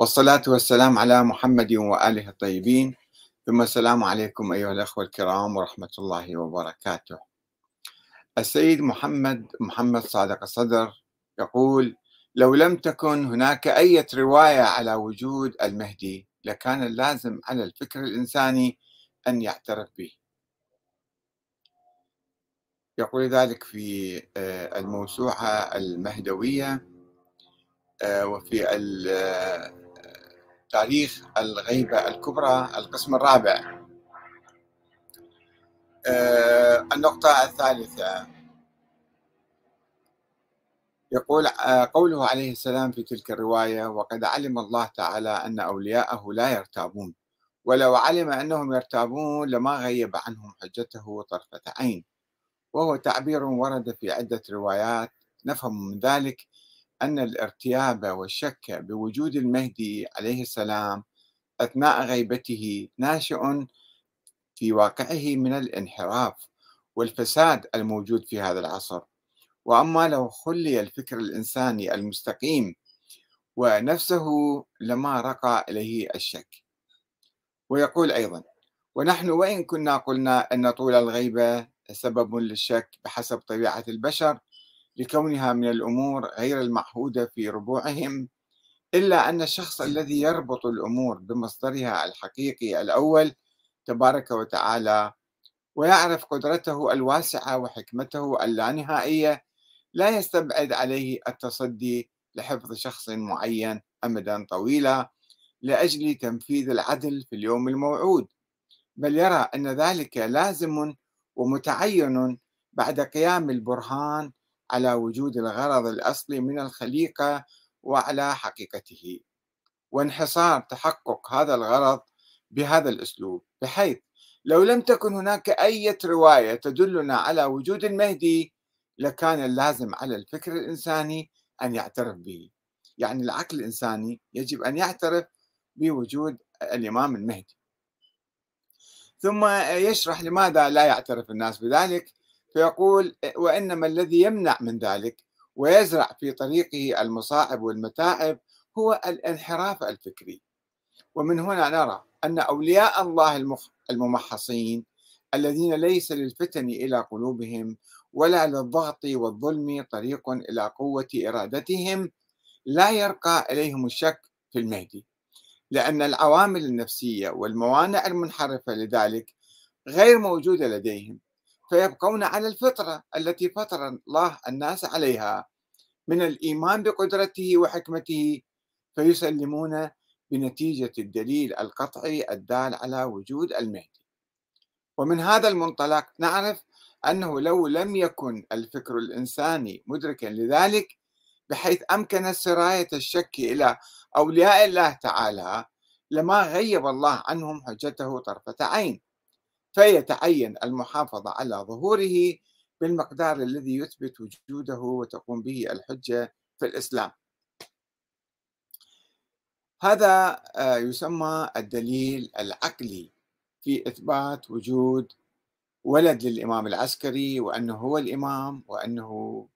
والصلاة والسلام على محمد وآله الطيبين. ثم السلام عليكم أيها الأخوة الكرام ورحمة الله وبركاته. السيد محمد محمد صادق الصدر يقول لو لم تكن هناك أي رواية على وجود المهدي لكان اللازم على الفكر الإنساني أن يعترف به. يقول ذلك في آه، الموسوعة المهدوية آه، وفي تاريخ الغيبة الكبرى القسم الرابع. آه، النقطة الثالثة. يقول آه، قوله عليه السلام في تلك الرواية وقد علم الله تعالى أن أولياءه لا يرتابون ولو علم أنهم يرتابون لما غيب عنهم حجته طرفة عين وهو تعبير ورد في عدة روايات نفهم من ذلك أن الارتياب والشك بوجود المهدي عليه السلام أثناء غيبته ناشئ في واقعه من الانحراف والفساد الموجود في هذا العصر. وأما لو خلي الفكر الإنساني المستقيم ونفسه لما رقى إليه الشك. ويقول أيضا ونحن وإن كنا قلنا أن طول الغيبة سبب للشك بحسب طبيعة البشر لكونها من الأمور غير المعهودة في ربوعهم إلا أن الشخص الذي يربط الأمور بمصدرها الحقيقي الأول تبارك وتعالى ويعرف قدرته الواسعة وحكمته اللانهائية لا يستبعد عليه التصدي لحفظ شخص معين امدا طويلا لأجل تنفيذ العدل في اليوم الموعود. بل يرى أن ذلك لازم ومتعين بعد قيام البرهان على وجود الغرض الأصلي من الخليقة وعلى حقيقته. وانحصار تحقق هذا الغرض بهذا الأسلوب بحيث لو لم تكن هناك أي رواية تدلنا على وجود المهدي لكان اللازم على الفكر الإنساني أن يعترف به. يعني العقل الإنساني يجب أن يعترف بوجود الإمام المهدي. ثم يشرح لماذا لا يعترف الناس بذلك؟ فيقول وإنما الذي يمنع من ذلك ويزرع في طريقه المصاعب والمتاعب هو الانحراف الفكري. ومن هنا نرى أن أولياء الله الممحصين الذين ليس للفتن إلى قلوبهم ولا للضغط والظلم طريق إلى قوة إرادتهم لا يرقى إليهم الشك في المهدي. لأن العوامل النفسية والموانع المنحرفة لذلك غير موجودة لديهم. فيبقون على الفطرة التي فطر الله الناس عليها من الإيمان بقدرته وحكمته فيسلمون بنتيجة الدليل القطعي الدال على وجود المهدي. ومن هذا المنطلق نعرف أنه لو لم يكن الفكر الإنساني مدركا لذلك بحيث أمكن سراية الشك إلى أولياء الله تعالى لما غيب الله عنهم حجته طرفة عين. فيتعين المحافظة على ظهوره بالمقدار الذي يثبت وجوده وتقوم به الحجة في الإسلام. هذا آه، يسمى الدليل العقلي في إثبات وجود ولد للإمام العسكري وأنه هو الإمام وأنه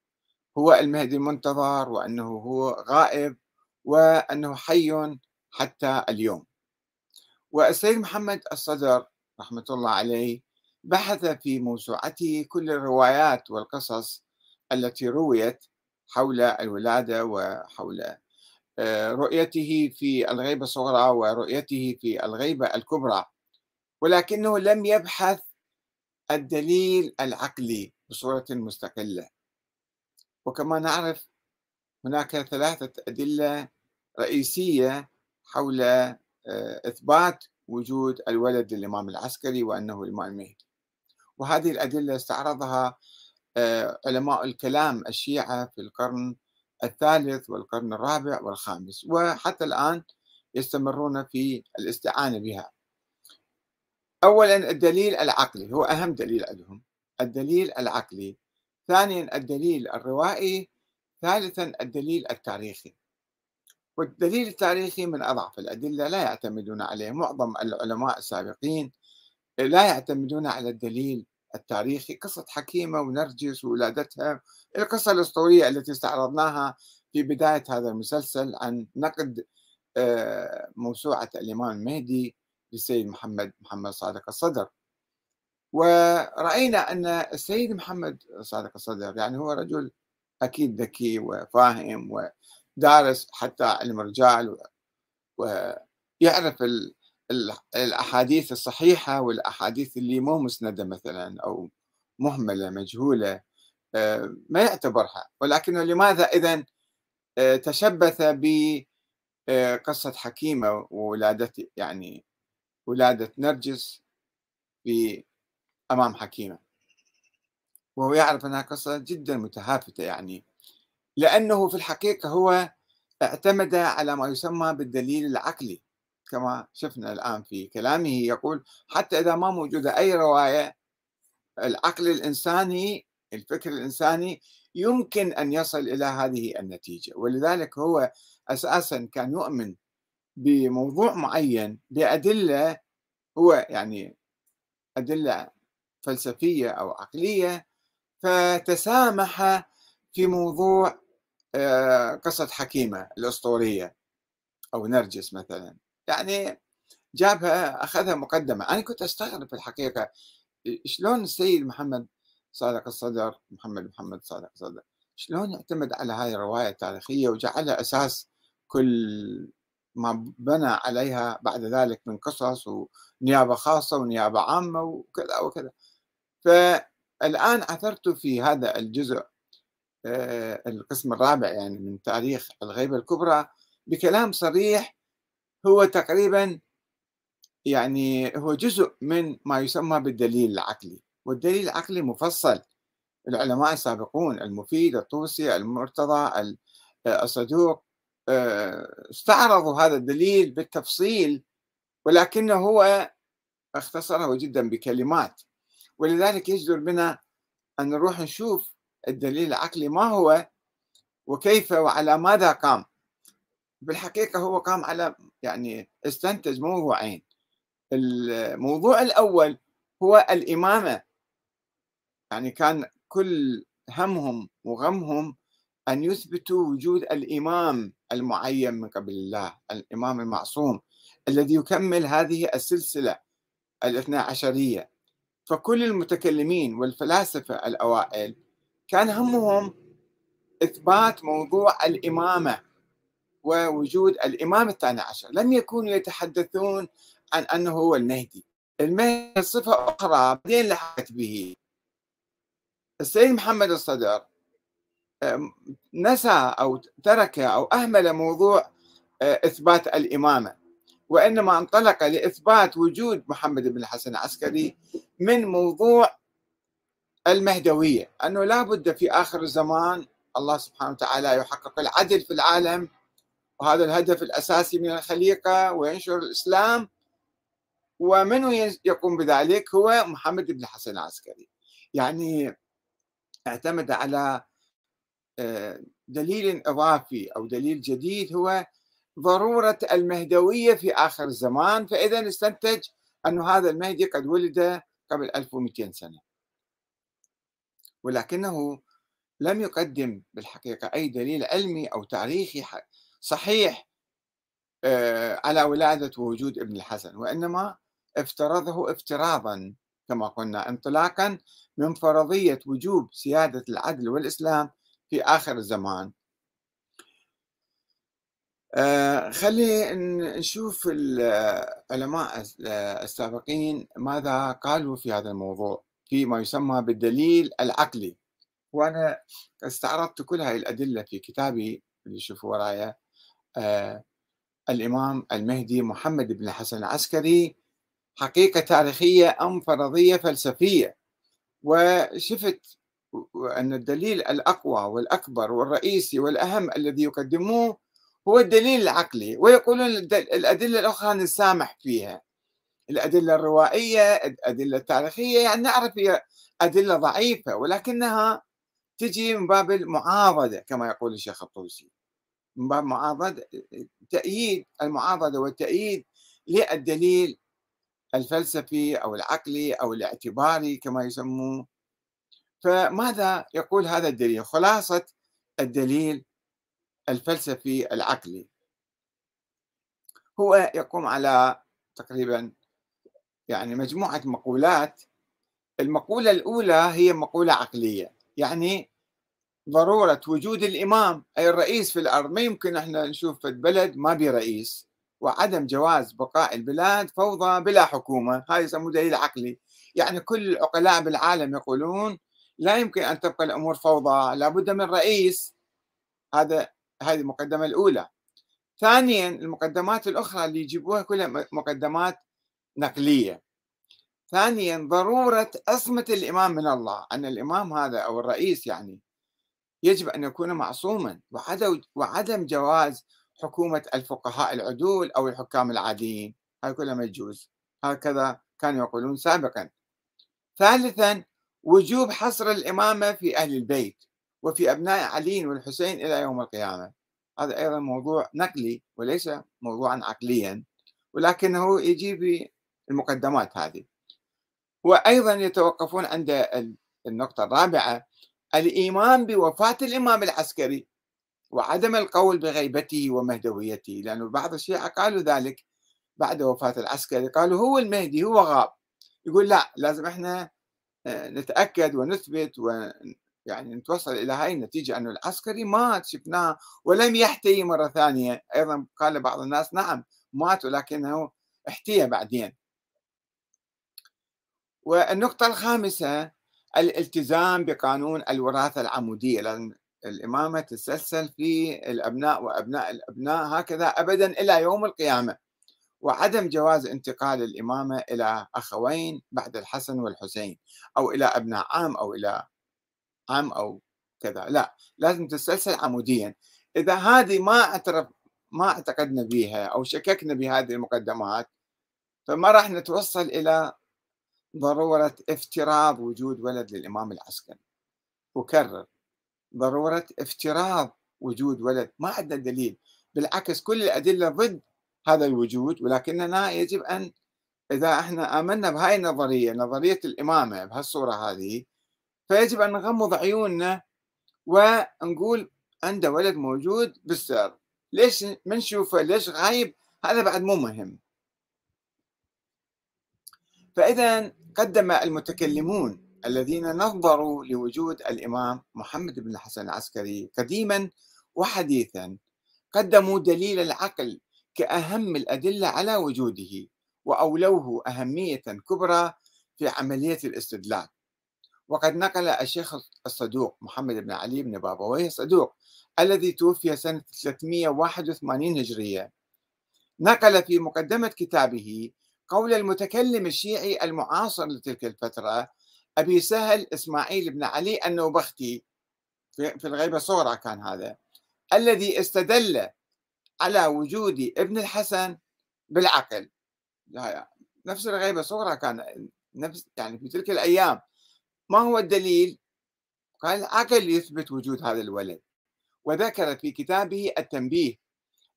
هو المهدي المنتظر وأنه هو غائب وأنه حي حتى اليوم. والسيد محمد الصدر رحمة الله عليه بحث في موسوعته كل الروايات والقصص التي رويت حول الولادة وحول آه، رؤيته في الغيبة الصغرى ورؤيته في الغيبة الكبرى. ولكنه لم يبحث الدليل العقلي بصورة مستقلة. وكما نعرف هناك ثلاثة أدلة رئيسية حول آه، إثبات وجود الولد للإمام العسكري وأنه الإمام المهدي. وهذه الأدلة استعرضها آه، علماء الكلام الشيعة في القرن الثالث والقرن الرابع والخامس وحتى الآن يستمرون في الاستعانة بها. أولا الدليل العقلي هو أهم دليل عندهم الدليل العقلي. ثانيا الدليل الروائي ثالثا الدليل التاريخي. والدليل التاريخي من أضعف الأدلة لا يعتمدون عليه. معظم العلماء السابقين لا يعتمدون على الدليل التاريخي. قصة حكيمة ونرجس وولادتها القصة الأسطورية التي استعرضناها في بداية هذا المسلسل عن نقد آه، موسوعة الإمام المهدي للسيد محمد محمد صادق الصدر. ورأينا أن السيد محمد صادق الصدر يعني هو رجل أكيد ذكي وفاهم ودارس حتى علم الرجال ويعرف الأحاديث الصحيحة والأحاديث اللي مو مسندة مثلا أو مهملة مجهولة آه، ما يعتبرها. ولكنه لماذا إذا آه، تشبث بقصة آه، حكيمة وولادة يعني ولادة نرجس في أمام حكيمة. وهو يعرف أنها قصة جدا متهافتة يعني. لأنه في الحقيقة هو اعتمد على ما يسمى بالدليل العقلي كما شفنا الآن في كلامه يقول حتى إذا ما موجودة أي رواية العقل الإنساني الفكر الإنساني يمكن أن يصل إلى هذه النتيجة ولذلك هو أساسا كان يؤمن بموضوع معين بأدلة هو يعني أدلة فلسفية أو عقلية فتسامح في موضوع قصة حكيمة الأسطورية أو نرجس مثلا. يعني جابها أخذها مقدمة. أنا كنت أستغرب في الحقيقة شلون السيد محمد صادق الصدر محمد محمد صادق الصدر شلون يعتمد على هاي الرواية التاريخية وجعلها أساس كل ما بنى عليها بعد ذلك من قصص ونيابة خاصة ونيابة عامة وكذا وكذا. فالآن عثرت في هذا الجزء آه، القسم الرابع يعني من تاريخ الغيبة الكبرى بكلام صريح هو تقريبا يعني هو جزء من ما يسمى بالدليل العقلي والدليل العقلي مفصل. العلماء السابقون المفيد الطوسي المرتضى الصدوق آه، استعرضوا هذا الدليل بالتفصيل ولكنه هو اختصره جدا بكلمات. ولذلك يجدر بنا أن نروح نشوف الدليل العقلي ما هو وكيف وعلى ماذا قام؟ بالحقيقة هو قام على يعني استنتج موضوعين الموضوع الأول هو الإمامة. يعني كان كل همهم وغمهم أن يثبتوا وجود الإمام المعين من قبل الله الإمام المعصوم الذي يكمل هذه السلسلة الاثنى عشرية. فكل المتكلمين والفلاسفة الأوائل كان همهم إثبات موضوع الإمامة ووجود الإمام الثاني عشر. لم يكونوا يتحدثون عن أنه هو المهدي. المهدي صفة أخرى بعدين لحقت به. السيد محمد الصدر نسى أو ترك أو أهمل موضوع آه، إثبات الإمامة وإنما انطلق لإثبات وجود محمد بن الحسن العسكري من موضوع المهدوية أنه لا بد في آخر الزمان الله سبحانه وتعالى يحقق العدل في العالم وهذا الهدف الأساسي من الخليقة وينشر الإسلام ومن يقوم بذلك هو محمد بن الحسن العسكري. يعني اعتمد على آه، دليل إضافي أو دليل جديد هو ضرورة المهدوية في آخر الزمان فإذا استنتج أن هذا المهدي قد ولد قبل 1200 سنة. ولكنه لم يقدم بالحقيقة أي دليل علمي أو تاريخي صحيح آه، على ولادة ووجود ابن الحسن وإنما افترضه افتراضا كما قلنا انطلاقا من فرضية وجوب سيادة العدل والإسلام في آخر الزمان. آه خلي نشوف العلماء السابقين ماذا قالوا في هذا الموضوع. فيما يسمى بالدليل العقلي. وأنا استعرضت كل هذه الأدلة في كتابي اللي شوفوا ورايا آه الإمام المهدي محمد بن الحسن العسكري حقيقة تاريخية أم فرضية فلسفية. وشفت أن الدليل الأقوى والأكبر والرئيسي والأهم الذي يقدموه هو الدليل العقلي. ويقولون الأدلة الأخرى نسامح فيها. الأدلة الروائية الأدلة التاريخية يعني نعرف هي أدلة ضعيفة ولكنها تجي من باب المعاضدة كما يقول الشيخ الطوسي. من باب معاضدة تأييد المعاضدة والتأييد للدليل الفلسفي أو العقلي أو الاعتباري كما يسموه. فماذا يقول هذا الدليل؟ خلاصة الدليل الفلسفي العقلي. هو يقوم على تقريبا يعني مجموعة مقولات. المقولة الأولى هي مقولة عقلية يعني ضرورة وجود الإمام أي الرئيس في الأرض. ما يمكن إحنا نشوف في البلد ما بي رئيس وعدم جواز بقاء البلاد فوضى بلا حكومة. هذا يسموه دليل عقلي. يعني كل العقلاء بالعالم يقولون لا يمكن أن تبقى الأمور فوضى لابد من رئيس. هذا هذه المقدمة الأولى. ثانيا المقدمات الأخرى اللي يجيبوها كلها مقدمات نقلية. ثانيا ضرورة عصمة الإمام من الله أن الإمام هذا أو الرئيس يعني يجب أن يكون معصوما وعدم جواز حكومة الفقهاء العدول أو الحكام العاديين. هذا كله ما يجوز. هكذا كانوا يقولون سابقا. ثالثا وجوب حصر الإمامة في أهل البيت وفي أبناء علي والحسين إلى يوم القيامة. هذا أيضا موضوع نقلي وليس موضوعا عقليا ولكنه يجي بالمقدمات هذه. وأيضا يتوقفون عند النقطة الرابعة الإيمان بوفاة الإمام العسكري وعدم القول بغيبته ومهدويته لأنه بعض الشيعة قالوا ذلك بعد وفاة العسكري قالوا هو المهدي هو غاب. يقول لا لازم إحنا آه، نتأكد ونثبت و يعني نتوصل إلى هاي النتيجة أنه العسكري مات شفناه ولم يحتي مرة ثانية. أيضا قال بعض الناس نعم مات ولكنه احتيى بعدين. والنقطة الخامسة الالتزام بقانون الوراثة العمودية لأن الإمامة تتسلسل في الأبناء وأبناء الأبناء هكذا أبدا إلى يوم القيامة. وعدم جواز انتقال الإمامة إلى أخوين بعد الحسن والحسين أو إلى أبناء عام أو إلى عام أو كذا لا لازم تتسلسل عموديا. إذا هذه ما اعترف ما اعتقدنا بها أو شككنا بهذه المقدمات فما راح نتوصل إلى ضرورة افتراض وجود ولد للإمام العسكري. أكرر ضرورة افتراض وجود ولد. ما عندنا دليل. بالعكس كل الأدلة ضد هذا الوجود ولكننا يجب أن إذا إحنا آمنا بهاي النظرية نظرية الإمامة بهالصورة هذه فيجب أن نغمض عيوننا ونقول عنده ولد موجود بالسر. ليش ما نشوفه؟ ليش غايب؟ هذا بعد مو مهم. فإذا قدم المتكلمون الذين نظروا لوجود الإمام محمد بن الحسن العسكري قديما وحديثا. قدموا دليل العقل كأهم الأدلة على وجوده وأولوه أهمية كبرى في عملية الاستدلال. وقد نقل الشيخ الصدوق محمد بن علي بن بابويه الصدوق الذي توفي سنة 381 هجرية. نقل في مقدمة كتابه قول المتكلم الشيعي المعاصر لتلك الفترة أبي سهل إسماعيل بن علي النوبختي في الغيبة الصغرى كان هذا الذي استدل على وجود ابن الحسن بالعقل. نفس الغيبة الصغرى كان نفس يعني في تلك الأيام. ما هو الدليل؟ قال العقل يثبت وجود هذا الولد. وذكر في كتابه التنبيه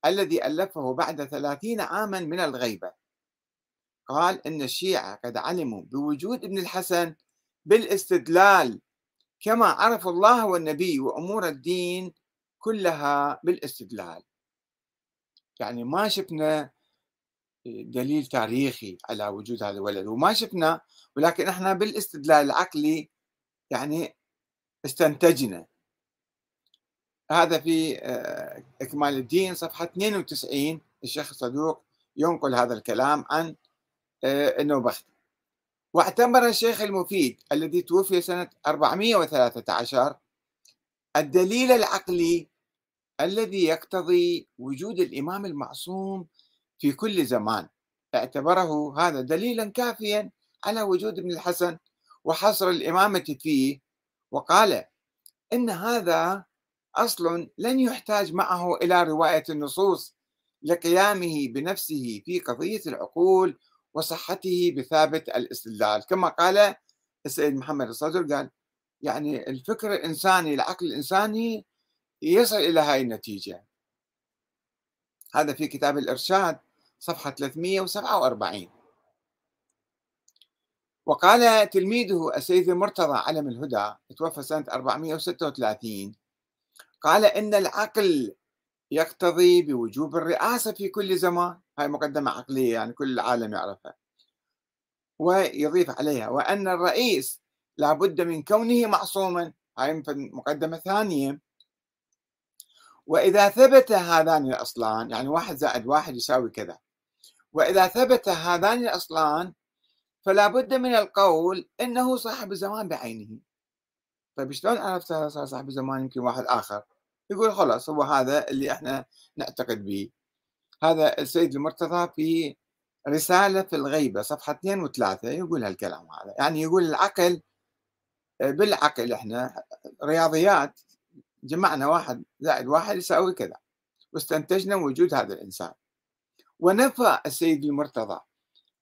الذي ألفه بعد ثلاثين عاما من الغيبة. قال إن الشيعة قد علموا بوجود ابن الحسن بالاستدلال كما عرفوا الله والنبي وأمور الدين كلها بالاستدلال. يعني ما شفنا دليل تاريخي على وجود هذا الولد وما شفنا ولكن إحنا بالاستدلال العقلي يعني استنتجنا. هذا في آه، إكمال الدين صفحة 92 الشيخ صدوق ينقل هذا الكلام عن آه، النوبختي واعتبر الشيخ المفيد الذي توفي سنة 413 الدليل العقلي الذي يقتضي وجود الإمام المعصوم في كل زمان. اعتبره هذا دليلا كافيا على وجود ابن الحسن وحصر الإمامة فيه وقال إن هذا أصل لن يحتاج معه إلى رواية النصوص لقيامه بنفسه في قضية العقول وصحته بثابت الاستدلال. كما قال السيد محمد الصدر قال يعني الفكر الإنساني العقل الإنساني يصل إلى هاي النتيجة. هذا في كتاب الإرشاد صفحة 347 وقال تلميذه السيد المرتضى علم الهدى توفى سنة 436 قال إن العقل يقتضي بوجوب الرئاسة في كل زمان. هاي مقدمة عقلية يعني كل العالم يعرفها. ويضيف عليها وأن الرئيس لابد من كونه معصوما. هاي مقدمة ثانية. وإذا ثبت هذان الأصلان يعني واحد زائد واحد يساوي كذا. وإذا ثبت هذان الأصلان فلا بد من القول إنه صاحب الزمان بعينه. طيب شلون عرفت هذا صاحب الزمان يمكن واحد آخر؟ يقول خلاص هو هذا اللي إحنا نعتقد به. هذا السيد المرتضى في رسالة في الغيبة صفحة 2 و3 يقول هالكلام هذا. يعني يقول العقل بالعقل إحنا رياضيات جمعنا واحد زائد واحد يساوي كذا. واستنتجنا وجود هذا الإنسان. ونفى السيد المرتضى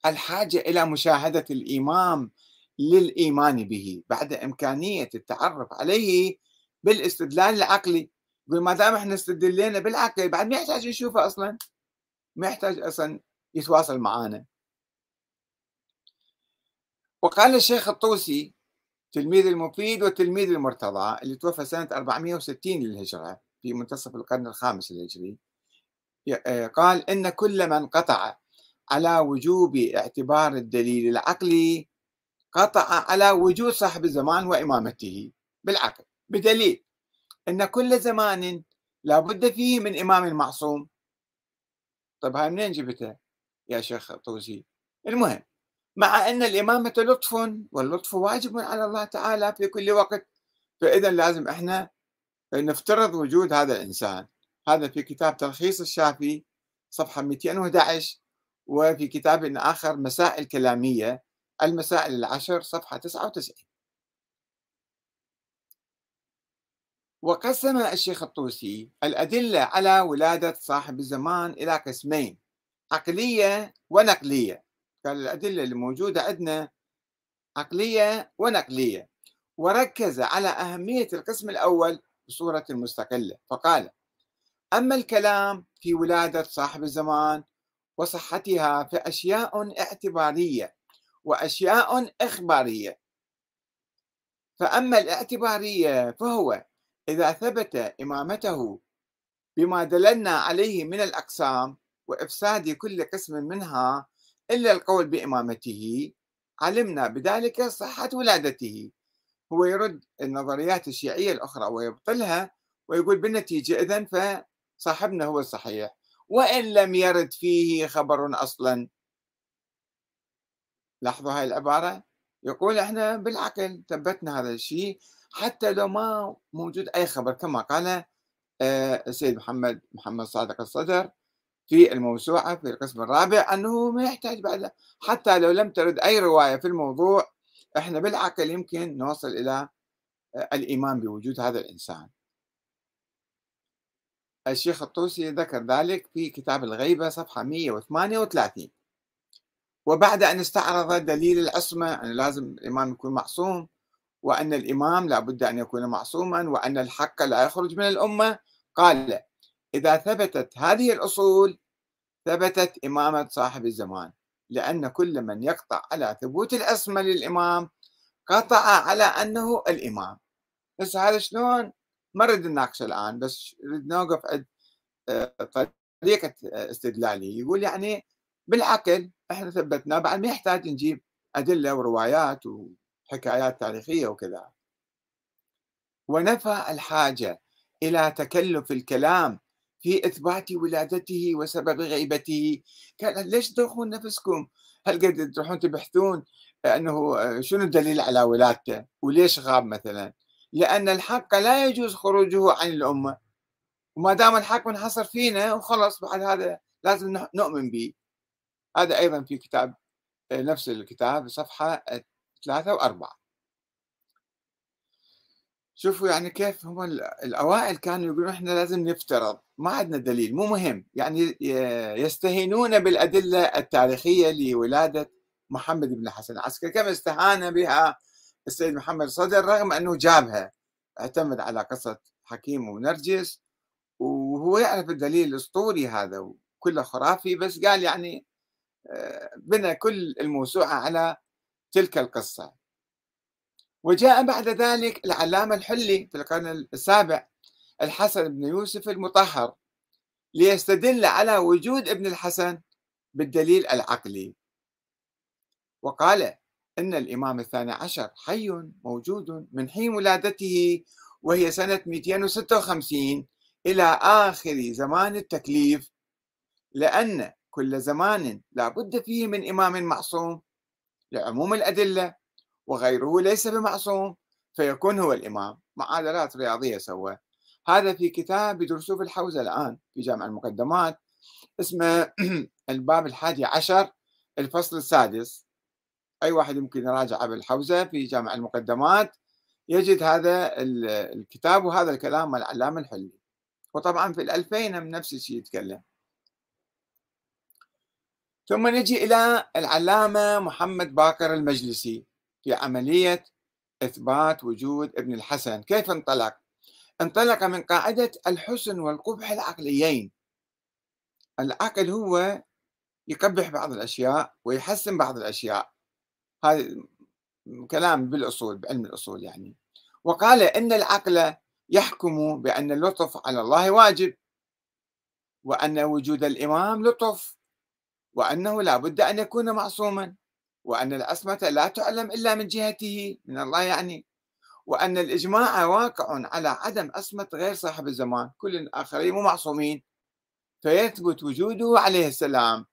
الحاجة إلى مشاهدة الإمام للإيمان به بعد إمكانية التعرف عليه بالاستدلال العقلي. يقول ما دام إحنا استدلينا بالعقل بعد ما يحتاج يشوفه أصلا؟ ما يحتاج أصلا يتواصل معانا. وقال الشيخ الطوسي تلميذ المفيد وتلميذ المرتضى اللي توفى سنة 460 للهجرة في منتصف القرن الخامس الهجري. آه، قال إن كل من قطع على وجوب اعتبار الدليل العقلي قطع على وجود صاحب الزمان وإمامته. بالعقل بدليل أن كل زمان لا بد فيه من إمام معصوم طيب هاي منين جبتها؟ يا شيخ طوزي. المهم مع أن الإمامة لطف واللطف واجب على الله تعالى في كل وقت فإذا لازم إحنا نفترض وجود هذا الإنسان. هذا في كتاب تلخيص الشافي صفحة 211 وفي كتاب آخر مسائل كلامية المسائل العشر صفحة 99 وقسم الشيخ الطوسي الأدلة على ولادة صاحب الزمان إلى قسمين عقلية ونقلية. قال الأدلة الموجودة عندنا عقلية ونقلية. وركز على أهمية القسم الأول بصورة مستقلة فقال أما الكلام في ولادة صاحب الزمان وصحتها فأشياء اعتبارية وأشياء إخبارية. فأما الاعتبارية فهو إذا ثبت إمامته بما دللنا عليه من الأقسام وإفساد كل قسم منها إلا القول بإمامته علمنا بذلك صحة ولادته. هو يرد النظريات الشيعية الأخرى ويبطلها ويقول بالنتيجة إذن فصاحبنا هو الصحيح وإن لم يرد فيه خبر أصلا. لاحظوا هاي العبارة؟ يقول إحنا بالعقل ثبتنا هذا الشيء حتى لو ما موجود أي خبر كما قال آه، السيد محمد محمد صادق الصدر في الموسوعة في القسم الرابع أنه ما يحتاج بعد حتى لو لم ترد أي رواية في الموضوع إحنا بالعقل يمكن نوصل إلى آه، الإيمان بوجود هذا الإنسان. الشيخ الطوسي ذكر ذلك في كتاب الغيبة صفحة 138 وبعد أن استعرض دليل العصمة أن لازم الإمام يكون معصوم وأن الإمام لابد أن يكون معصوما وأن الحق لا يخرج من الأمة. قال إذا ثبتت هذه الأصول ثبتت إمامة صاحب الزمان لأن كل من يقطع على ثبوت العصمة للإمام قطع على أنه الإمام. بس هذا شلون؟ ما نريد نناقش الآن بس نريد نوقف عند آه، طريقة استدلالي يقول يعني بالعقل إحنا ثبتنا بعد ما يحتاج نجيب أدلة وروايات وحكايات تاريخية وكذا. ونفى الحاجة إلى تكلف الكلام في إثبات ولادته وسبب غيبته. قال ليش تدخلون نفسكم؟ هل قد تروحون تبحثون أنه شنو الدليل على ولادته؟ وليش غاب مثلا؟ لأن الحق لا يجوز خروجه عن الأمة. وما دام الحق منحصر فينا وخلص بعد هذا لازم نؤمن به. هذا أيضا في كتاب نفس الكتاب صفحة ثلاثة وأربعة. شوفوا يعني كيف هم الأوائل كانوا يقولون إحنا لازم نفترض ما عندنا دليل مو مهم. يعني يستهينون بالأدلة التاريخية لولادة محمد بن حسن العسكري. كما استهان بها السيد محمد صدر رغم أنه جابها. اعتمد على قصة حكيم ونرجس وهو يعرف الدليل الأسطوري هذا وكله خرافي بس قال يعني آه، بنى كل الموسوعة على تلك القصة. وجاء بعد ذلك العلامة الحلي في القرن السابع الحسن بن يوسف المطهر ليستدل على وجود ابن الحسن بالدليل العقلي. وقال إن الإمام الثاني عشر حي موجود من حين ولادته وهي سنة 256 إلى آخر زمان التكليف لأن كل زمان لا بد فيه من إمام معصوم لعموم الأدلة وغيره ليس بمعصوم فيكون هو الإمام معادلات رياضية سوى هذا في كتاب يدرسوه في الحوزة الآن في جامع المقدمات اسمه الباب الحادي عشر الفصل السادس. أي واحد يمكن يراجع بالحوزة في جامع المقدمات يجد هذا الكتاب وهذا الكلام العلامة الحلي. وطبعا في الألفين هم نفس الشيء يتكلم. ثم نجي إلى العلامة محمد باكر المجلسي في عملية إثبات وجود ابن الحسن. كيف انطلق؟ انطلق من قاعدة الحسن والقبح العقليين. العقل هو يقبح بعض الأشياء ويحسن بعض الأشياء. هذا كلام بالأصول بعلم الأصول يعني. وقال إن العقل يحكم بأن اللطف على الله واجب وأن وجود الإمام لطف. وأنه لا بد أن يكون معصوما وأن العصمة لا تعلم إلا من جهته من الله يعني. وأن الإجماع واقع على عدم عصمة غير صاحب الزمان كل الآخرين مو معصومين. فيثبت وجوده عليه السلام.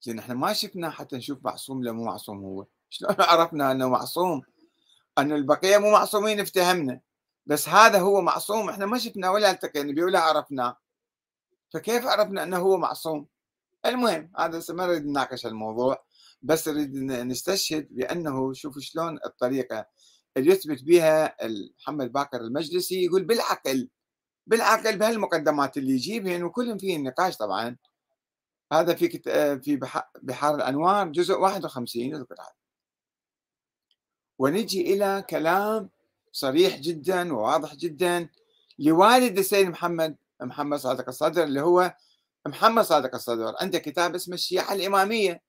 زين إحنا ما شفنا حتى نشوف معصوم ولا مو معصوم هو. شلون عرفنا أنه معصوم؟ أن البقية مو معصومين افتهمنا. بس هذا هو معصوم إحنا ما شفنا ولا التقينا به ولا عرفناه. فكيف عرفنا إنه هو معصوم؟ المهم هذا ما نريد نناقش الموضوع بس نريد نستشهد بأنه شوفوا شلون الطريقة اللي يثبت بها محمد باكر المجلسي يقول بالعقل بالعقل بهالمقدمات اللي يجيبهن وكلهم فيه النقاش طبعا. هذا في في بحار الأنوار جزء 51 يذكر هذا. ونجي إلى كلام صريح جدا وواضح جدا لوالد السيد محمد محمد صادق الصدر اللي هو محمد صادق الصدر. عنده كتاب اسمه الشيعة الإمامية.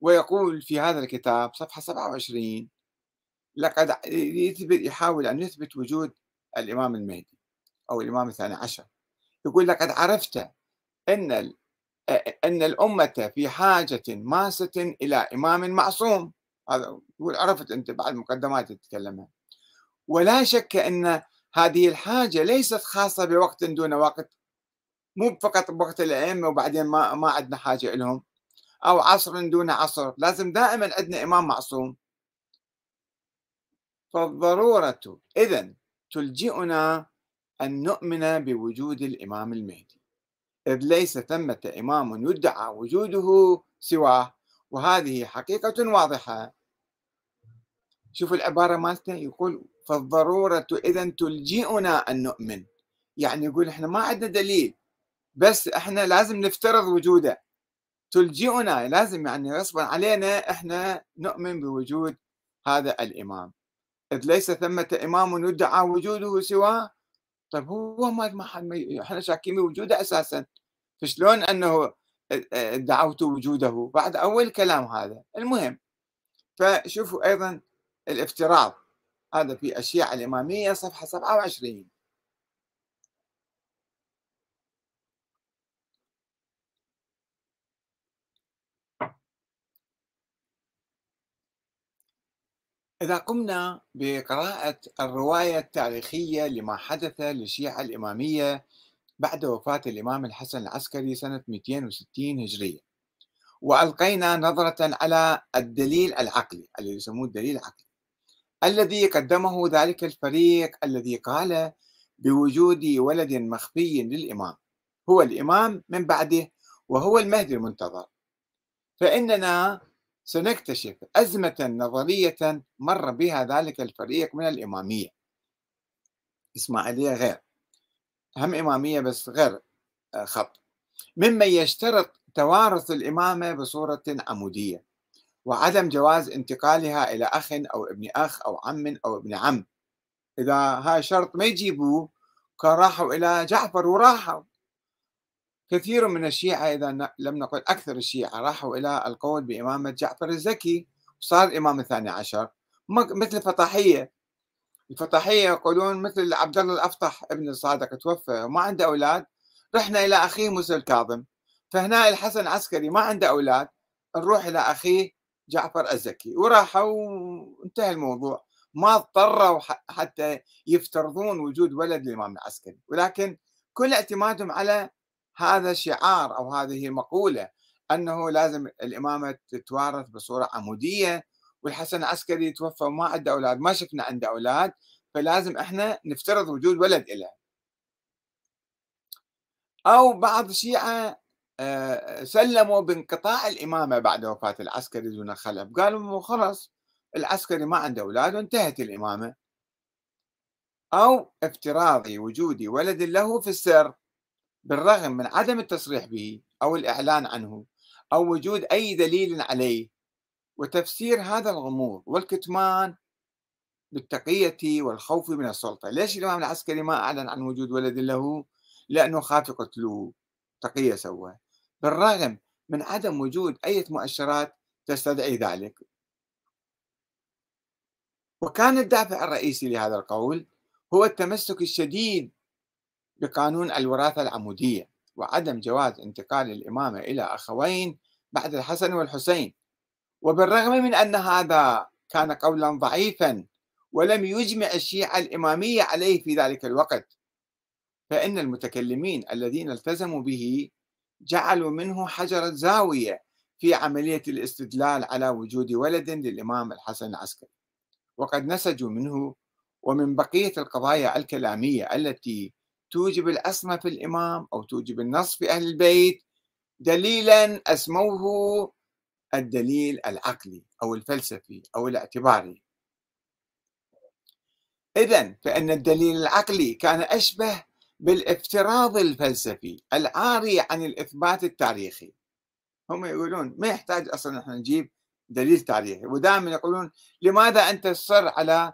ويقول في هذا الكتاب صفحة 27 لقد يثبت يحاول أن يثبت وجود الإمام المهدي أو الإمام الثاني عشر. يقول لقد عرفت أن أن الأمة في حاجة ماسة إلى إمام معصوم. هذا يقول عرفت أنت بعد مقدمات تتكلمها. ولا شك أن هذه الحاجة ليست خاصة بوقت دون وقت مو فقط بوقت الأئمة وبعدين ما ما عندنا حاجة لهم أو عصر دون عصر لازم دائما عندنا إمام معصوم. فالضرورة إذا تلجئنا أن نؤمن بوجود الإمام المهدي إذ ليس ثمة إمام يدعى وجوده سواه وهذه حقيقة واضحة. شوفوا العبارة مالته يقول فالضرورة إذا تلجئنا أن نؤمن. يعني يقول إحنا ما عندنا دليل بس إحنا لازم نفترض وجوده. تلجئنا لازم يعني غصبا علينا إحنا نؤمن بوجود هذا الإمام. إذ ليس ثمة إمام يدعى وجوده سواه. طيب هو ما إحنا شاكين بوجوده أساسا. فشلون أنه دعوت وجوده؟ بعد أول كلام هذا. المهم فشوفوا أيضا الافتراض. هذا في الشيعة الإمامية صفحة 27 إذا قمنا بقراءة الرواية التاريخية لما حدث للشيعة الإمامية بعد وفاة الإمام الحسن العسكري سنة 260 هجرية وألقينا نظرة على الدليل العقلي الذي يسموه الدليل العقلي. الذي قدمه ذلك الفريق الذي قال بوجود ولد مخفي للإمام. هو الإمام من بعده وهو المهدي المنتظر. فإننا سنكتشف أزمة نظرية مر بها ذلك الفريق من الإمامية. إسماعيلية غير. هم إمامية بس غير آه، خط. ممن يشترط توارث الإمامة بصورة عمودية. وعدم جواز انتقالها إلى أخ أو ابن أخ أو عم أو ابن عم. إذا هاي شرط ما يجيبوه كان راحوا إلى جعفر وراحوا. كثير من الشيعة إذا لم نقل أكثر الشيعة راحوا إلى القول بإمامة جعفر الزكي وصار الإمام الثاني عشر. مثل الفطاحية الفطاحية يقولون مثل عبد الله الأفطح ابن الصادق توفى وما عنده أولاد رحنا إلى أخيه موسى الكاظم. فهنا الحسن العسكري ما عنده أولاد نروح إلى أخيه جعفر الزكي وراحوا وانتهى الموضوع. ما اضطروا حتى يفترضون وجود ولد للإمام العسكري. ولكن كل اعتمادهم على هذا الشعار أو هذه المقولة أنه لازم الإمامة تتوارث بصورة عمودية والحسن العسكري توفى وما عنده أولاد ما شفنا عنده أولاد فلازم إحنا نفترض وجود ولد له أو بعض الشيعة سلموا بانقطاع الإمامة بعد وفاة العسكري دون خلف. قالوا خلاص العسكري ما عنده أولاد وانتهت الإمامة. أو افتراض وجود ولد له في السر بالرغم من عدم التصريح به أو الإعلان عنه أو وجود أي دليل عليه. وتفسير هذا الغموض والكتمان بالتقية والخوف من السلطة. ليش الإمام العسكري ما أعلن عن وجود ولد له؟ لأنه خاف يقتلوه. تقية سوى. بالرغم من عدم وجود أي مؤشرات تستدعي ذلك. وكان الدافع الرئيسي لهذا القول هو التمسك الشديد بقانون الوراثة العمودية وعدم جواز انتقال الإمامة إلى أخوين بعد الحسن والحسين. وبالرغم من أن هذا كان قولا ضعيفا ولم يجمع الشيعة الإمامية عليه في ذلك الوقت فإن المتكلمين الذين التزموا به جعلوا منه حجر زاوية في عملية الاستدلال على وجود ولد للإمام الحسن العسكري. وقد نسجوا منه ومن بقية القضايا الكلامية التي توجب العصمة في الإمام أو توجب النص في أهل البيت دليلا أسموه الدليل العقلي أو الفلسفي أو الاعتباري. إذا فإن الدليل العقلي كان أشبه بالافتراض الفلسفي العاري عن الإثبات التاريخي. هم يقولون ما يحتاج أصلا نحن نجيب دليل تاريخي ودائما يقولون لماذا أنت تصر على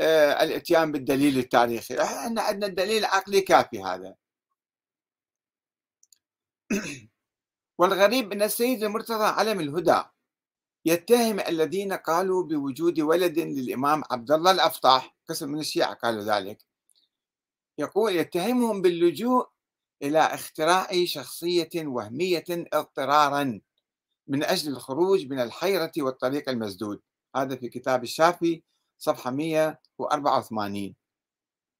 آه، الإتيان بالدليل التاريخي؟ إحنا عندنا الدليل العقلي كافي هذا. والغريب أن السيد المرتضى علم الهدى يتهم الذين قالوا بوجود ولد للإمام عبد الله الأفطاح قسم من الشيعة قالوا ذلك يقول يتهمهم باللجوء إلى اختراع شخصية وهمية اضطرارا من أجل الخروج من الحيرة والطريق المسدود. هذا في كتاب الشافي صفحة 184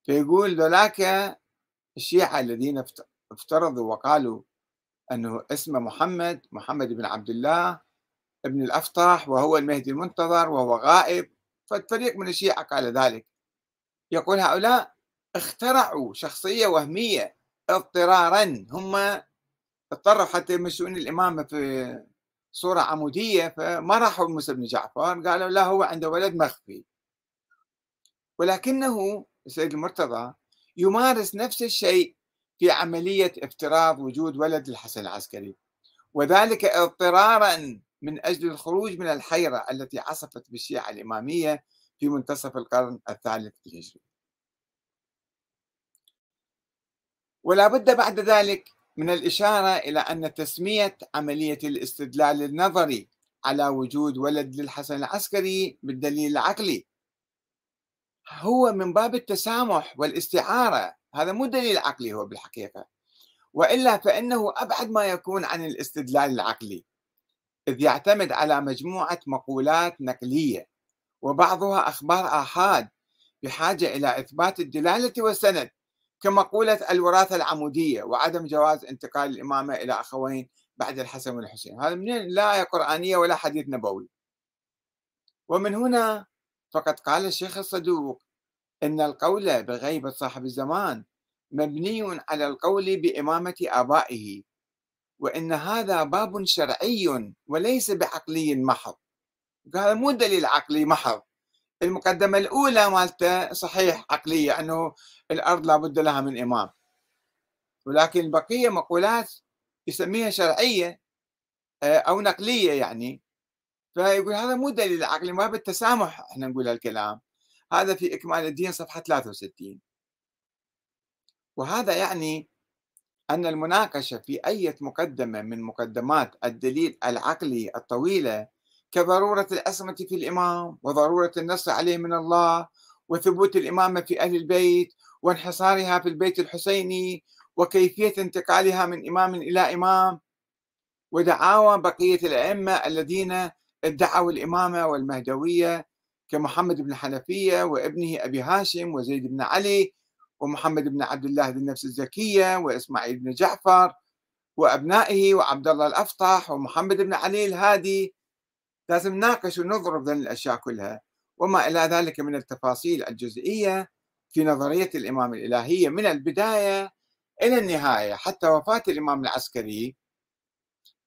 فيقول ذولاك الشيعة الذين افترضوا وقالوا أنه اسمه محمد محمد بن عبد الله ابن الأفطاح وهو المهدي المنتظر وهو غائب فالفريق من الشيعة قال ذلك. يقول هؤلاء اخترعوا شخصية وهمية اضطرارا. هم اضطروا حتى يمشون الإمامة في صورة عمودية فما راحوا موسى بن جعفر. قالوا لا هو عنده ولد مخفي. ولكنه السيد المرتضى يمارس نفس الشيء في عملية افتراض وجود ولد الحسن العسكري وذلك اضطرارا من أجل الخروج من الحيرة التي عصفت بالشيعة الإمامية في منتصف القرن الثالث الهجري ولا بد بعد ذلك من الإشارة إلى أن تسمية عملية الاستدلال النظري على وجود ولد للحسن العسكري بالدليل العقلي. هو من باب التسامح والاستعارة هذا مو دليل عقلي هو بالحقيقة. وإلا فإنه أبعد ما يكون عن الاستدلال العقلي إذ يعتمد على مجموعة مقولات نقلية وبعضها أخبار آحاد بحاجة إلى إثبات الدلالة والسند. كمقولة الوراثة العمودية وعدم جواز انتقال الإمامة إلى أخوين بعد الحسن والحسين. هذا منين؟ لا آية قرآنية ولا حديث نبوي. ومن هنا فقد قال الشيخ الصدوق إن القول بغيبة صاحب الزمان مبني على القول بإمامة آبائه وإن هذا باب شرعي وليس بعقلي محض. هذا مو دليل عقلي محض. المقدمة الأولى مالته صحيح عقلية أنه الأرض لابد لها من إمام. ولكن البقية مقولات يسميها شرعية آه، أو نقلية يعني. فيقول هذا مو دليل عقلي ما بالتسامح إحنا نقول هالكلام. هذا في إكمال الدين صفحة 63 وهذا يعني أن المناقشة في أي مقدمة من مقدمات الدليل العقلي الطويلة كضرورة العصمة في الإمام وضرورة النص عليه من الله وثبوت الإمامة في أهل البيت وانحصارها في البيت الحسيني وكيفية انتقالها من إمام إلى إمام. ودعاوى بقية الأئمة الذين ادعوا الإمامة والمهدوية كمحمد بن حنفية وابنه أبي هاشم وزيد بن علي ومحمد بن عبد الله ذي النفس الزكية وإسماعيل بن جعفر وأبنائه وعبد الله الأفطح ومحمد بن علي الهادي. لازم نناقش ونضرب ذن الأشياء كلها وما إلى ذلك من التفاصيل الجزئية في نظرية الإمام الإلهية من البداية إلى النهاية. حتى وفاة الإمام العسكري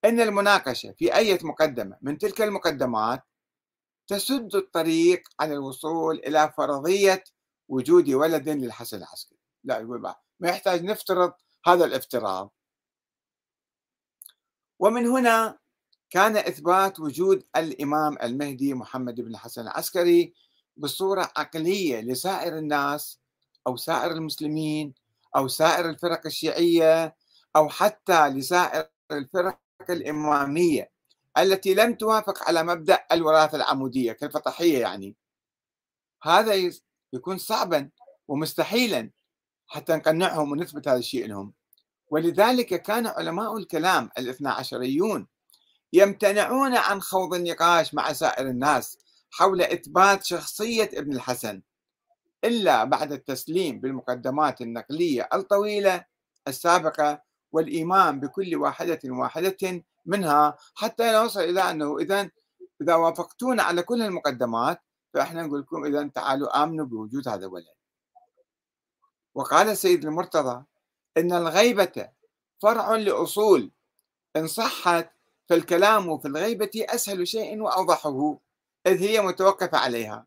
أن المناقشة في أي مقدمة من تلك المقدمات تسد الطريق عن الوصول إلى فرضية وجود ولد للحسن العسكري. لا يقول ما يحتاج نفترض هذا الافتراض. ومن هنا كان إثبات وجود الإمام المهدي محمد بن الحسن العسكري بصورة عقلية لسائر الناس أو سائر المسلمين أو سائر الفرق الشيعية أو حتى لسائر الفرق الإمامية التي لم توافق على مبدأ الوراثة العمودية كالفطحية يعني. هذا يكون صعبا ومستحيلا حتى نقنعهم ونثبت هذا الشيء لهم. ولذلك كان علماء الكلام الاثنا عشريون يمتنعون عن خوض النقاش مع سائر الناس حول إثبات شخصية ابن الحسن إلا بعد التسليم بالمقدمات النقلية الطويلة السابقة والإيمان بكل واحدة واحدة منها حتى نوصل إلى أنه إذا إذا وافقتونا على كل المقدمات فإحنا نقول لكم إذا تعالوا آمنوا بوجود هذا الولد. وقال السيد المرتضى إن الغيبة فرع لأصول إن صحت فالكلام في الغيبة أسهل شيء وأوضحه إذ هي متوقفة عليها.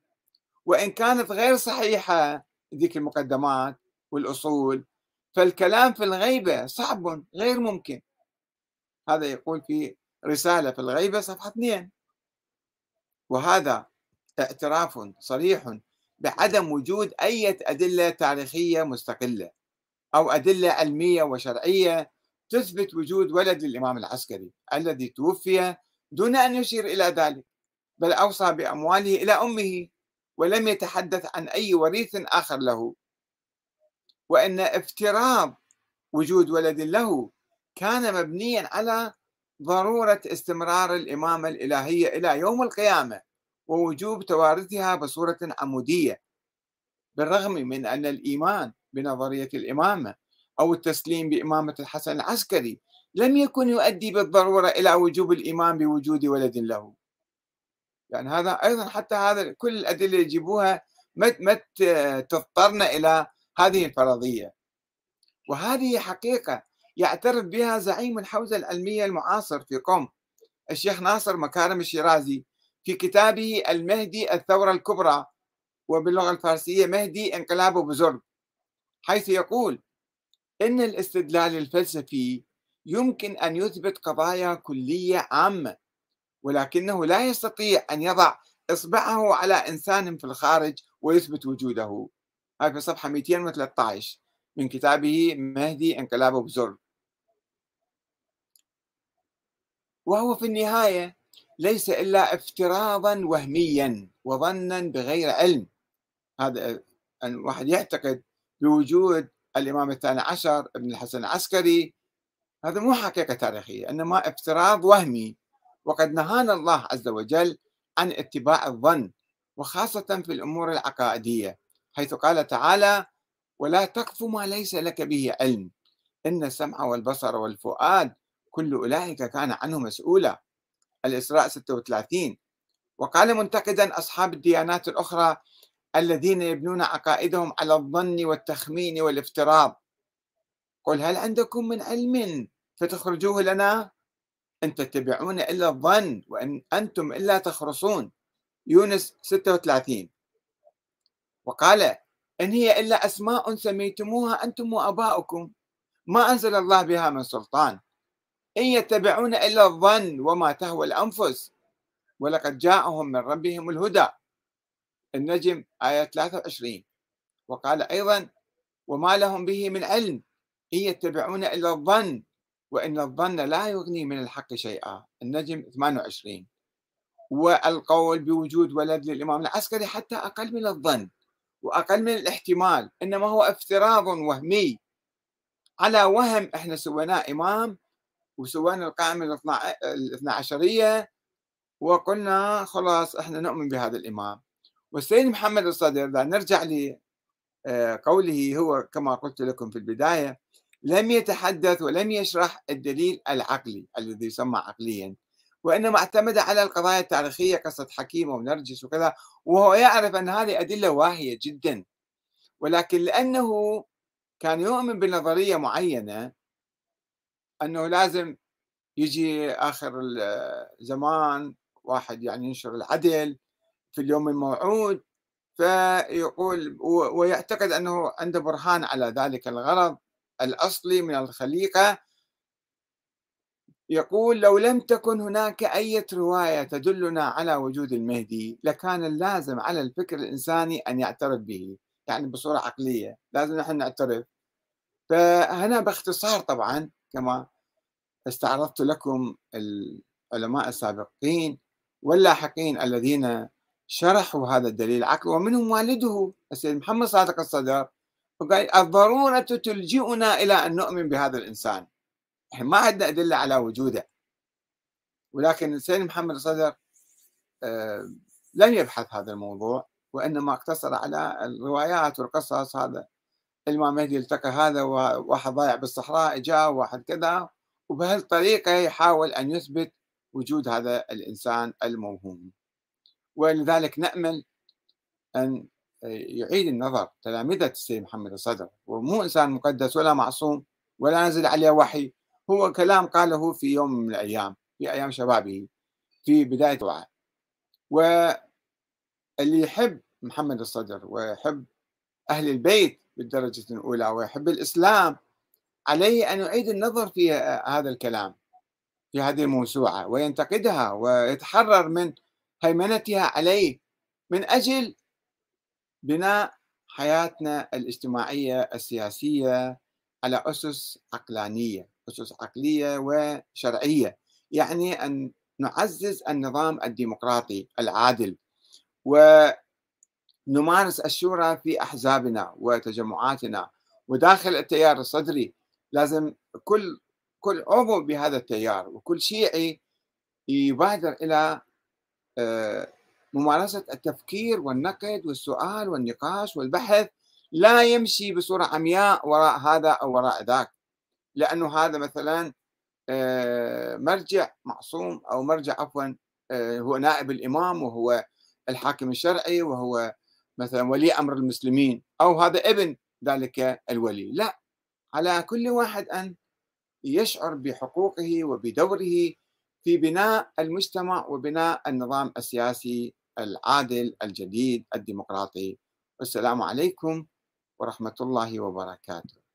وإن كانت غير صحيحة ذيك المقدمات والأصول فالكلام في الغيبة صعب غير ممكن. هذا يقول في رسالة في الغيبة صفحة 2 وهذا اعتراف صريح بعدم وجود أي أدلة تاريخية مستقلة أو أدلة علمية وشرعية تثبت وجود ولد للإمام العسكري الذي توفي دون أن يشير إلى ذلك بل أوصى بأمواله إلى أمه ولم يتحدث عن أي وريث آخر له. وأن افتراض وجود ولد له كان مبنيا على ضرورة استمرار الإمامة الإلهية إلى يوم القيامة ووجوب توارثها بصورة عمودية بالرغم من أن الإيمان بنظرية الإمامة أو التسليم بإمامة الحسن العسكري لم يكن يؤدي بالضرورة إلى وجوب الإيمان بوجود ولد له. يعني هذا أيضا حتى هذا كل الأدلة اللي يجيبوها ما تضطرنا إلى هذه الفرضية. وهذه حقيقة يعترف بها زعيم الحوزة العلمية المعاصر في قم الشيخ ناصر مكارم الشيرازي في كتابه المهدي الثورة الكبرى وباللغة الفارسية مهدي انقلاب بزرگ حيث يقول إن الاستدلال الفلسفي يمكن أن يثبت قضايا كلية عامة ولكنه لا يستطيع أن يضع إصبعه على إنسان في الخارج ويثبت وجوده. هذا في صفحة 213 من كتابه مهدي انقلاب بزرگ وهو في النهاية ليس إلا افتراضا وهميا وظنا بغير علم. هذا أن واحد يعتقد بوجود الإمام الثاني عشر ابن الحسن العسكري. هذا مو حقيقة تاريخية إنما افتراض وهمي. وقد نهانا الله عز وجل عن اتباع الظن وخاصة في الأمور العقائدية حيث قال تعالى ولا تقف ما ليس لك به علم إن السمع والبصر والفؤاد كل أولئك كان عنه مسؤولا. الإسراء 36 وقال منتقدا أصحاب الديانات الأخرى الذين يبنون عقائدهم على الظن والتخمين والافتراض. قل هل عندكم من علم فتخرجوه لنا؟ إن تتبعون إلا الظن وإن أنتم إلا تخرصون. يونس 36 وقال إن هي إلا أسماء سميتموها أنتم وأباؤكم. ما أنزل الله بها من سلطان. إن يتبعون إلا الظن وما تهوى الأنفس. ولقد جاءهم من ربهم الهدى. النجم آية 23 وقال أيضا وما لهم به من علم إن يتبعون إلا الظن وإن الظن لا يغني من الحق شيئا. النجم 28 والقول بوجود ولد للإمام العسكري حتى أقل من الظن وأقل من الاحتمال إنما هو افتراض وهمي على وهم إحنا سويناه إمام وسوينا القائمة الاثنى عشرية وقلنا خلاص إحنا نؤمن بهذا الإمام. والسيد محمد الصدر إذا نرجع لقوله آه، هو كما قلت لكم في البداية لم يتحدث ولم يشرح الدليل العقلي الذي يسمى عقليا وإنما اعتمد على القضايا التاريخية قصة حكيم ونرجس وكذا وهو يعرف أن هذه أدلة واهية جدا. ولكن لأنه كان يؤمن بنظرية معينة أنه لازم يجي آخر الزمان واحد يعني ينشر العدل في اليوم الموعود فيقول ويعتقد أنه عنده برهان على ذلك الغرض الأصلي من الخليقة. يقول لو لم تكن هناك أي رواية تدلنا على وجود المهدي لكان اللازم على الفكر الإنساني أن يعترف به. يعني بصورة عقلية لازم نحن نعترف. فهنا باختصار طبعا كما استعرضت لكم العلماء السابقين واللاحقين الذين شرحوا هذا الدليل العقلي ومنهم والده السيد محمد صادق الصدر وقال الضرورة تلجئنا إلى أن نؤمن بهذا الإنسان. إحنا ما عندنا أدلة على وجوده. ولكن السيد محمد الصدر آه، لم يبحث هذا الموضوع وإنما اقتصر على الروايات والقصص هذا. الإمام مهدي التقى هذا وواحد ضايع بالصحراء جاء واحد كذا وبهالطريقة يحاول أن يثبت وجود هذا الإنسان الموهوم. ولذلك نأمل أن يعيد النظر تلامذة السيد محمد الصدر. ومو إنسان مقدس ولا معصوم ولا نزل عليه وحي. هو كلام قاله في يوم من الأيام في أيام شبابه في بداية وعي. واللي يحب محمد الصدر ويحب أهل البيت بالدرجة الأولى ويحب الإسلام عليه أن يعيد النظر في هذا الكلام في هذه الموسوعة وينتقدها ويتحرر من هيمنتها عليه من أجل بناء حياتنا الاجتماعية السياسية على أسس عقلانية أسس عقلية وشرعية. يعني أن نعزز النظام الديمقراطي العادل ونمارس الشورى في أحزابنا وتجمعاتنا. وداخل التيار الصدري لازم كل كل عضو بهذا التيار وكل شيعي يبادر آه، ممارسة التفكير والنقد والسؤال والنقاش والبحث لا يمشي بصورة عمياء وراء هذا أو وراء ذاك. لأنه هذا مثلا آه، مرجع معصوم أو مرجع عفوا آه، هو نائب الإمام وهو الحاكم الشرعي وهو مثلا ولي أمر المسلمين أو هذا ابن ذلك الولي. لا على كل واحد أن يشعر بحقوقه وبدوره في بناء المجتمع وبناء النظام السياسي العادل الجديد الديمقراطي. والسلام عليكم ورحمة الله وبركاته.